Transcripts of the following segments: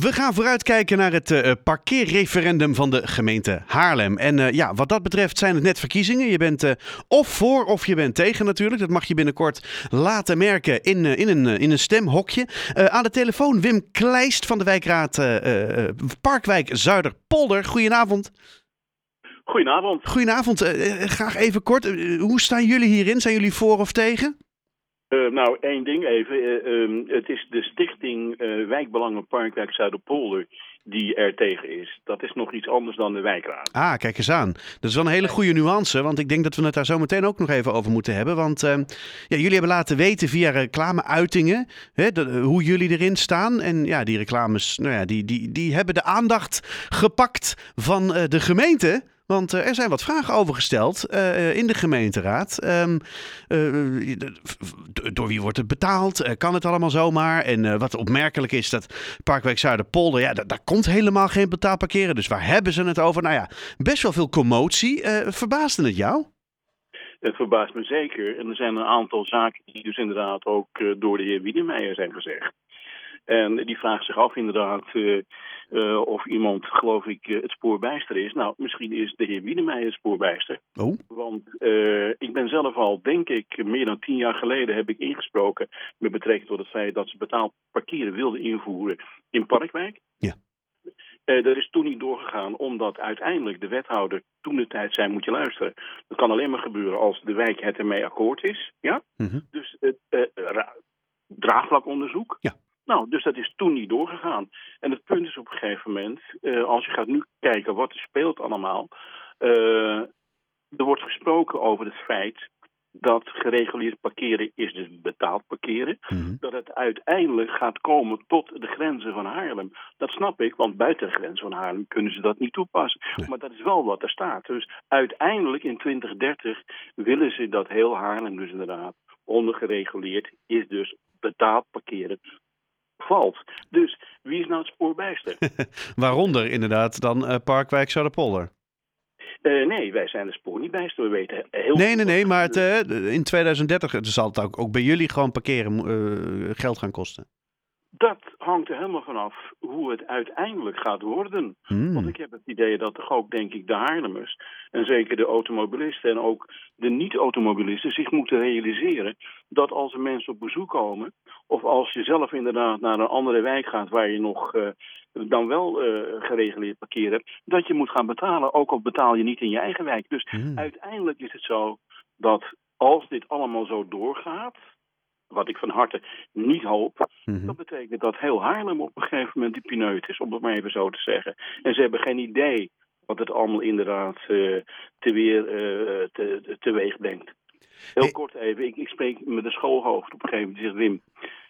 We gaan vooruitkijken naar het uh, parkeerreferendum van de gemeente Haarlem. En uh, ja, wat dat betreft zijn het net verkiezingen. Je bent uh, of voor of je bent tegen natuurlijk. Dat mag je binnenkort laten merken in, in, een, in een stemhokje. aan de telefoon Wim Kleist van de wijkraad Parkwijk Zuiderpolder. Goedenavond. Goedenavond. Goedenavond. graag even kort. hoe staan jullie hierin? Zijn jullie voor of tegen? Uh, nou, één ding even. Uh, um, het is de stichting uh, Wijkbelangen Parkwijk Zuiderpolder die er tegen is. Dat is nog iets anders dan de wijkraad. Ah, kijk eens aan. Dat is wel een hele goede nuance, want ik denk dat we het daar zo meteen ook nog even over moeten hebben. Want ehm, ja, jullie hebben laten weten via reclameuitingen hè, hoe jullie erin staan. En ja, die reclames, nou ja, die, die, die hebben de aandacht gepakt van de gemeente. Want uh, er zijn wat vragen over gesteld uh, in de gemeenteraad. Uh, door wie wordt het betaald? kan het allemaal zomaar? En wat opmerkelijk is dat Parkwijk Zuiderpolder, ja, daar, komt helemaal geen betaalparkeren. Dus waar hebben ze het over? Nou ja, best wel veel commotie. verbaasde het jou? Het verbaast me zeker. En er zijn een aantal zaken die dus inderdaad ook door de heer Wiedemeijer zijn gezegd. En die vraagt zich af inderdaad of iemand, geloof ik, uh, het spoorbijster is. Nou, misschien is de heer Wiedemeijer het spoorbijster. Oh. Want uh, ik ben zelf al, denk ik, meer dan tien jaar geleden heb ik ingesproken met betrekking tot het feit dat ze betaald parkeren wilden invoeren in Parkwijk. Ja. dat is toen niet doorgegaan, omdat uiteindelijk de wethouder toen de tijd zei: moet je luisteren. Dat kan alleen maar gebeuren als de wijk het ermee akkoord is. Ja? Mm -hmm. Dus het draagvlakonderzoek. Ja. Nou, dus dat is toen niet doorgegaan. En het punt is op een gegeven moment, uh, als je gaat nu kijken wat er speelt allemaal. Uh, er wordt gesproken over het feit dat gereguleerd parkeren is dus betaald parkeren. Mm -hmm. Dat het uiteindelijk gaat komen tot de grenzen van Haarlem. Dat snap ik, want buiten de grenzen van Haarlem kunnen ze dat niet toepassen. Nee. Maar dat is wel wat er staat. Dus uiteindelijk in 2030 willen ze dat heel Haarlem dus inderdaad ondergereguleerd is dus betaald parkeren valt. Dus wie is nou het spoorbijster? Waaronder inderdaad dan uh, Parkwijk Zuiderpolder. Uh, nee, wij zijn de spoor niet bijster. We weten heel Nee, nee, nee, maar het, uh, in 2030 zal het ook, ook bij jullie gewoon parkeren geld gaan kosten. Dat hangt er helemaal vanaf hoe het uiteindelijk gaat worden. Hmm. Want ik heb het idee dat toch ook, denk ik, de Haarlemmers... en zeker de automobilisten en ook de niet-automobilisten... zich moeten realiseren dat als er mensen op bezoek komen... of als je zelf inderdaad naar een andere wijk gaat... waar je nog uh, dan wel uh, gereguleerd parkeren hebt... dat je moet gaan betalen, ook al betaal je niet in je eigen wijk. Dus Hmm. uiteindelijk is het zo dat als dit allemaal zo doorgaat... wat ik van harte niet hoop... Mhm. Dat betekent dat heel Haarlem op een gegeven moment de pineut is, om het maar even zo te zeggen. En ze hebben geen idee wat het allemaal inderdaad uh, te weer uh, te, teweeg brengt. Heel Hey. kort even, ik, ik spreek met een schoolhoofd op een gegeven moment. Die zegt, Wim,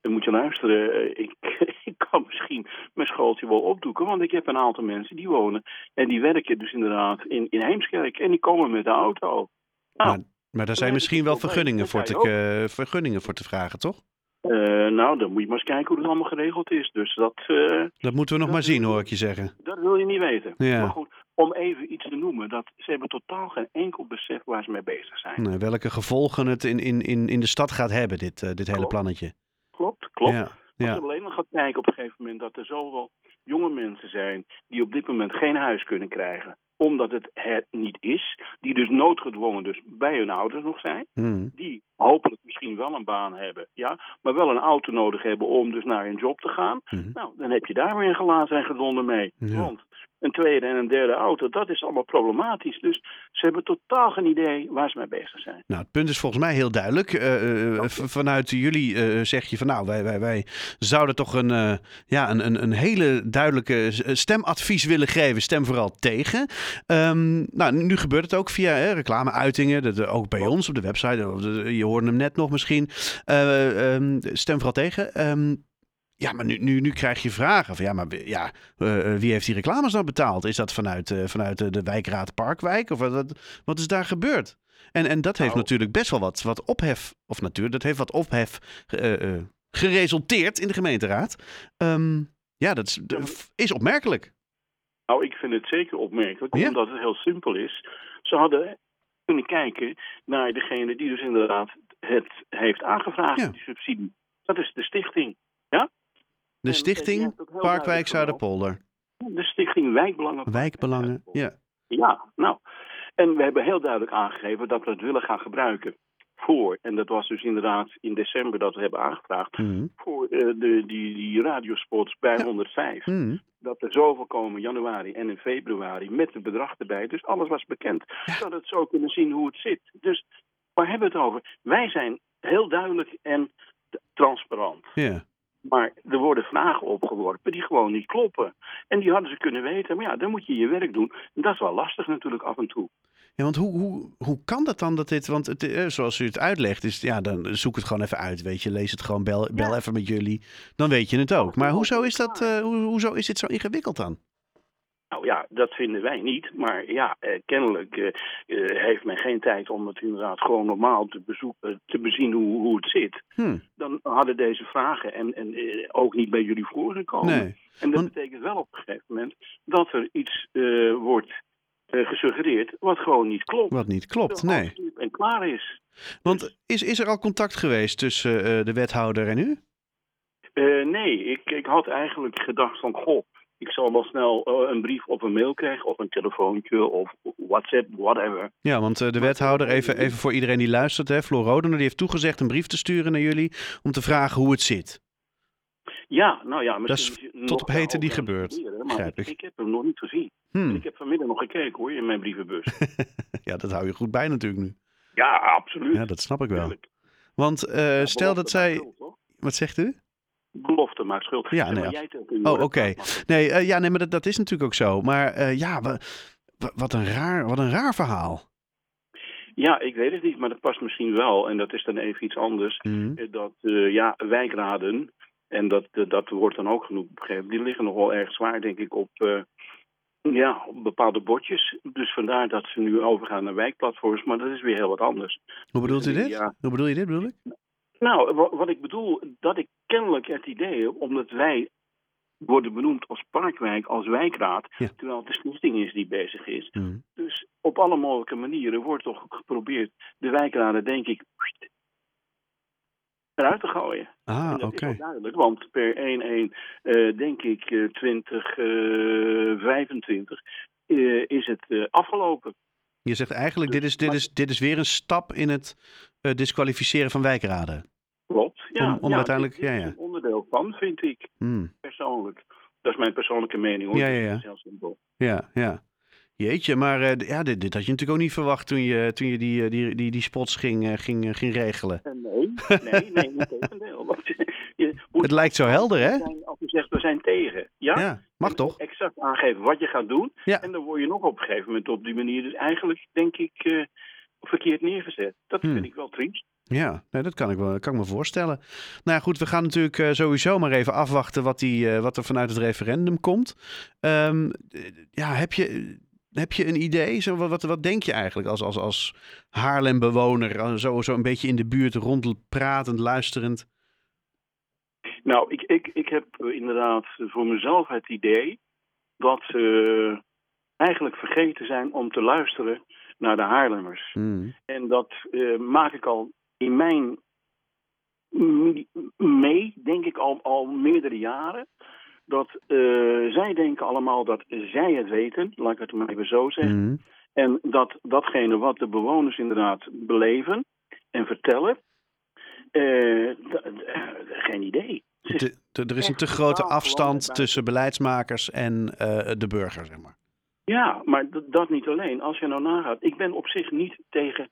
dan moet je luisteren. eh, Ik, ik kan misschien mijn schooltje wel opdoeken, want ik heb een aantal mensen die wonen. En die werken dus inderdaad in, in Heemskerk. En die komen met de auto. Nou, Maar, maar daar zijn misschien wel vergunningen voor, te, vergunningen voor te vragen, toch? Eh, nou, dan moet je maar eens kijken hoe dat allemaal geregeld is. Dus dat... eh, Dat moeten we nog maar zien, hoor ik je zeggen. Dat wil je niet weten. Ja. Maar goed, om even iets te noemen, dat ze hebben totaal geen enkel besef waar ze mee bezig zijn. Welke gevolgen het in, in, in, in de stad gaat hebben, dit, eh, dit hele plannetje. Klopt, klopt. Ja, Als ja. je alleen maar gaat kijken op een gegeven moment dat er zoveel jonge mensen zijn die op dit moment geen huis kunnen krijgen, omdat het het niet is, die dus noodgedwongen dus bij hun ouders nog zijn, Hmm. die hopelijk misschien wel een baan hebben, ja, maar wel een auto nodig hebben om dus naar hun job te gaan. Mhm. Nou, dan heb je daar weer een glazen en gedonder mee. Ja. Want een tweede en een derde auto, dat is allemaal problematisch. Dus ze hebben totaal geen idee waar ze mee bezig zijn. Nou, het punt is volgens mij heel duidelijk. Eh, eh, v- vanuit jullie eh, zeg je van nou, wij, wij, wij zouden toch een, eh, ja, een, een, een hele duidelijke stemadvies willen geven. Stem vooral tegen. Ehm, nou, nu gebeurt het ook via hè, reclameuitingen. Dat, eh, ook bij ons op de website. Je hoorde hem net nog misschien. Eh, ehm, stem vooral tegen. Ehm, ja, maar nu, nu, nu krijg je vragen van ja, maar wie- ja, eh, wie heeft die reclames dan betaald? Is dat vanuit, vanuit de, de wijkraad Parkwijk? Of wat, wat is daar gebeurd? En, en dat heeft Nou. natuurlijk best wel wat, wat ophef, of natuurlijk, dat heeft wat ophef geresulteerd in de gemeenteraad. Ja, dat is, is opmerkelijk. Nou, ik vind het zeker opmerkelijk, Ja. omdat het heel simpel is. Ze hadden kunnen kijken naar degene die dus inderdaad het heeft aangevraagd, Ja. die subsidie. Dat is de stichting. Ja? De En, Stichting heel Parkwijk Zuiderpolder. De Stichting Wijkbelangen. Wijkbelangen, ja. Ja, nou. En we hebben heel duidelijk aangegeven dat we het willen gaan gebruiken voor, en dat was dus inderdaad in december dat we hebben aangevraagd, Mhm. voor eh, de, die, die radiospots bij Ja. 105. Mhm. Dat er zoveel komen januari en in februari met het bedrag erbij. Dus alles was bekend. Dat het zo kunnen zien hoe het zit. Dus waar hebben we het over? Wij zijn heel duidelijk en transparant. Ja. Maar er worden vragen opgeworpen die gewoon niet kloppen. En die hadden ze kunnen weten. Maar ja, dan moet je je werk doen. En dat is wel lastig natuurlijk af en toe. Ja, want hoe, hoe, hoe kan dat dan dat dit, want het, eh, zoals u het uitlegt, is ja, dan zoek het gewoon even uit, weet je, lees het gewoon, bel, bel Ja. even met jullie, dan weet je het ook. Maar hoezo is dat, eh, hoe, hoezo is dit zo ingewikkeld dan? Nou ja, dat vinden wij niet. Maar ja, eh, kennelijk eh, eh, heeft men geen tijd om het inderdaad gewoon normaal te, bezoeken, te bezien hoe, hoe het zit. Hm, Dan hadden deze vragen en, en eh, ook niet bij jullie voorgekomen. nee. En dat Want- betekent wel op een gegeven moment dat er iets eh, wordt eh, gesuggereerd wat gewoon niet klopt. Wat niet klopt, nee. En klaar is. Want is, is er al contact geweest tussen eh, de wethouder en u? Eh, nee, ik, ik had eigenlijk gedacht van, goh, ik zal wel snel eh, een brief of een mail krijgen, of een telefoontje, of WhatsApp, whatever. Ja, want eh, de wethouder, even, even voor iedereen die luistert, hè, Floor Rodener, die heeft toegezegd een brief te sturen naar jullie om te vragen hoe het zit. Ja, nou ja, Dat is misschien tot op heden niet gebeurd, Maar begrijp ik, ik. heb hem nog niet gezien. En Hm. ik heb vanmiddag nog gekeken hoor, in mijn brievenbus. Ja, dat hou je goed bij natuurlijk nu. ja, absoluut. Ja, dat snap ik wel. Want eh, stel dat zij... Wat zegt u? Belofte maakt schuld. Ja, nee, maar jij het ook in Oh, oké. Nee, eh, ja, nee, maar dat, dat is natuurlijk ook zo. Maar eh, ja, wa- wa- wat, een raar, wat een raar verhaal. Ja, ik weet het niet, maar dat past misschien wel. En dat is dan even iets anders. Mhm. Eh, Dat ja, wijkraden, en dat, dat wordt dan ook genoeg begrepen, die liggen nog wel erg zwaar, denk ik, op, ja, op bepaalde bordjes. Dus vandaar dat ze nu overgaan naar wijkplatforms, maar dat is weer heel wat anders. Hoe bedoelt u dit? Ja. Hoe bedoel je dit, bedoel ik? Nou, wa- wat ik bedoel, dat ik kennelijk het idee omdat wij worden benoemd als parkwijk, als wijkraad, Ja. terwijl het de stichting is die bezig is. Mhm. Dus op alle mogelijke manieren wordt toch geprobeerd de wijkraden, denk ik, eruit te gooien. Ah, oké. is wel duidelijk, want per 1-1, eh, denk ik, eh, 2025 eh, is het afgelopen. Je zegt eigenlijk, dit is, dit, is, dit is weer een stap in het disqualificeren van wijkraden. Ja, Om- om ja, uiteindelijk- ja, een onderdeel van, vind ik Hmm. persoonlijk. Dat is mijn persoonlijke mening. Hoor. Ja, ja, ja. Ja, ja. Jeetje, maar eh, ja, dit, dit had je natuurlijk ook niet verwacht toen je, toen je die, eh, die, die, die spots ging, eh, ging, ging regelen. En nee, nee, nee, niet tegendeel. Want je moet Het lijkt zo helder, hè? Als je zegt, we zijn tegen. Ja? Ja, mag En toch? Exact aangeven wat je gaat doen. Ja. En dan word je nog op een gegeven moment op die manier dus eigenlijk, denk ik, verkeerd neergezet. Dat Hmm. vind ik wel triest. Ja, nee, dat kan ik, wel, kan ik me voorstellen. Nou ja, goed, we gaan natuurlijk eh, sowieso maar even afwachten wat, die, eh, wat er vanuit het referendum komt. Ehm, eh, ja, heb je, heb je een idee? Zo, wat, wat, denk je eigenlijk als, als, als Haarlem-bewoner? eh, Zo, zo een beetje in de buurt rondpratend, luisterend. Nou, ik, ik, ik heb inderdaad voor mezelf het idee dat ze eigenlijk vergeten zijn om te luisteren naar de Haarlemmers. Hmm. En dat maak ik al in mijn mee, denk ik al, al meerdere jaren. Dat eh, zij denken allemaal dat zij het weten, laat ik het maar even zo zeggen. Hmm. En dat datgene wat de bewoners inderdaad beleven en vertellen, eh, d- geen idee. Ze is- De- de- er is een te grote afstand tussen beleidsmakers en eh, de burger, zeg maar. Ja, maar dat niet alleen. Als je nou nagaat, ik ben op zich niet tegen eh,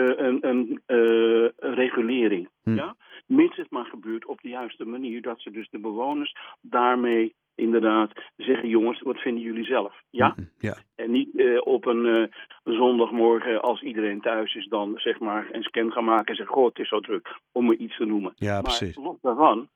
een, een eh, regulering. Hm. Ja? Mits het maar gebeurt op de juiste manier. Dat ze dus de bewoners daarmee inderdaad zeggen: jongens, wat vinden jullie zelf? Ja? Hmm. Ja. En niet eh, op een eh, zondagmorgen, als iedereen thuis is, dan zeg maar een scan gaan maken en zeggen: Goh, het is zo druk, om er iets te noemen. ja, maar precies. los daarvan,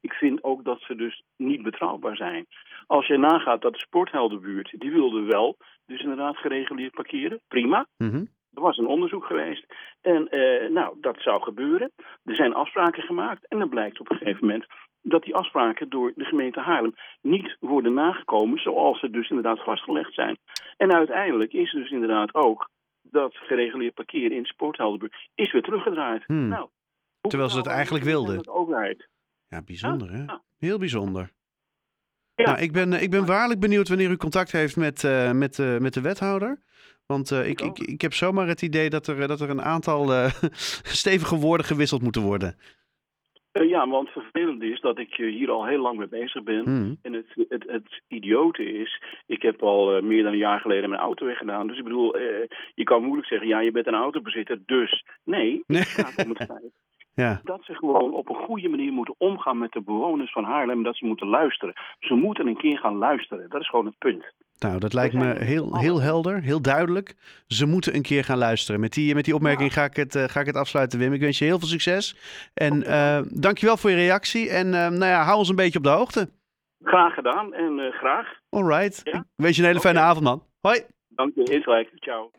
ik vind ook dat ze dus niet betrouwbaar zijn. Als je nagaat dat de sportheldenbuurt, die wilde wel dus inderdaad gereguleerd parkeren. Prima. Mhm. Er was een onderzoek geweest. En eh, nou, dat zou gebeuren. Er zijn afspraken gemaakt. En dan blijkt op een gegeven moment dat die afspraken door de gemeente Haarlem niet worden nagekomen zoals ze dus inderdaad vastgelegd zijn. En uiteindelijk is dus inderdaad ook dat gereguleerd parkeren in de sportheldenbuurt is weer teruggedraaid. Hmm. Nou, Terwijl ze het eigenlijk wilden. Overheid. Ja, bijzonder hè? Ja. Heel bijzonder. Ja. Nou, ik ben, eh, ik ben waarlijk benieuwd wanneer u contact heeft met, eh, met, met de wethouder. Want eh, ik, ik, ook. ik heb zomaar het idee dat er, eh, dat er een aantal eh, stevige woorden gewisseld moeten worden. Ja, want vervelend is dat ik hier al heel lang mee bezig ben. Hmm. En het, het, het idiote is, ik heb al meer dan een jaar geleden mijn auto weggedaan. Dus ik bedoel, je kan moeilijk zeggen, ja, je bent een autobezitter, dus. Nee, het gaat om het feit Ja, dat ze gewoon op een goede manier moeten omgaan met de bewoners van Haarlem. Dat ze moeten luisteren. Ze moeten een keer gaan luisteren. Dat is gewoon het punt. Nou, dat lijkt me heel, heel helder, heel duidelijk. Ze moeten een keer gaan luisteren. Met die, met die opmerking ga, ik het, eh, ga ik het afsluiten, Wim. Ik wens je heel veel succes. En eh dankjewel voor je reactie. En eh, nou ja, hou ons een beetje op de hoogte. Graag gedaan en graag. All right. Ja? Ik wens je een hele fijne avond, man. Hoi. Dank je, is gelijk. Ciao.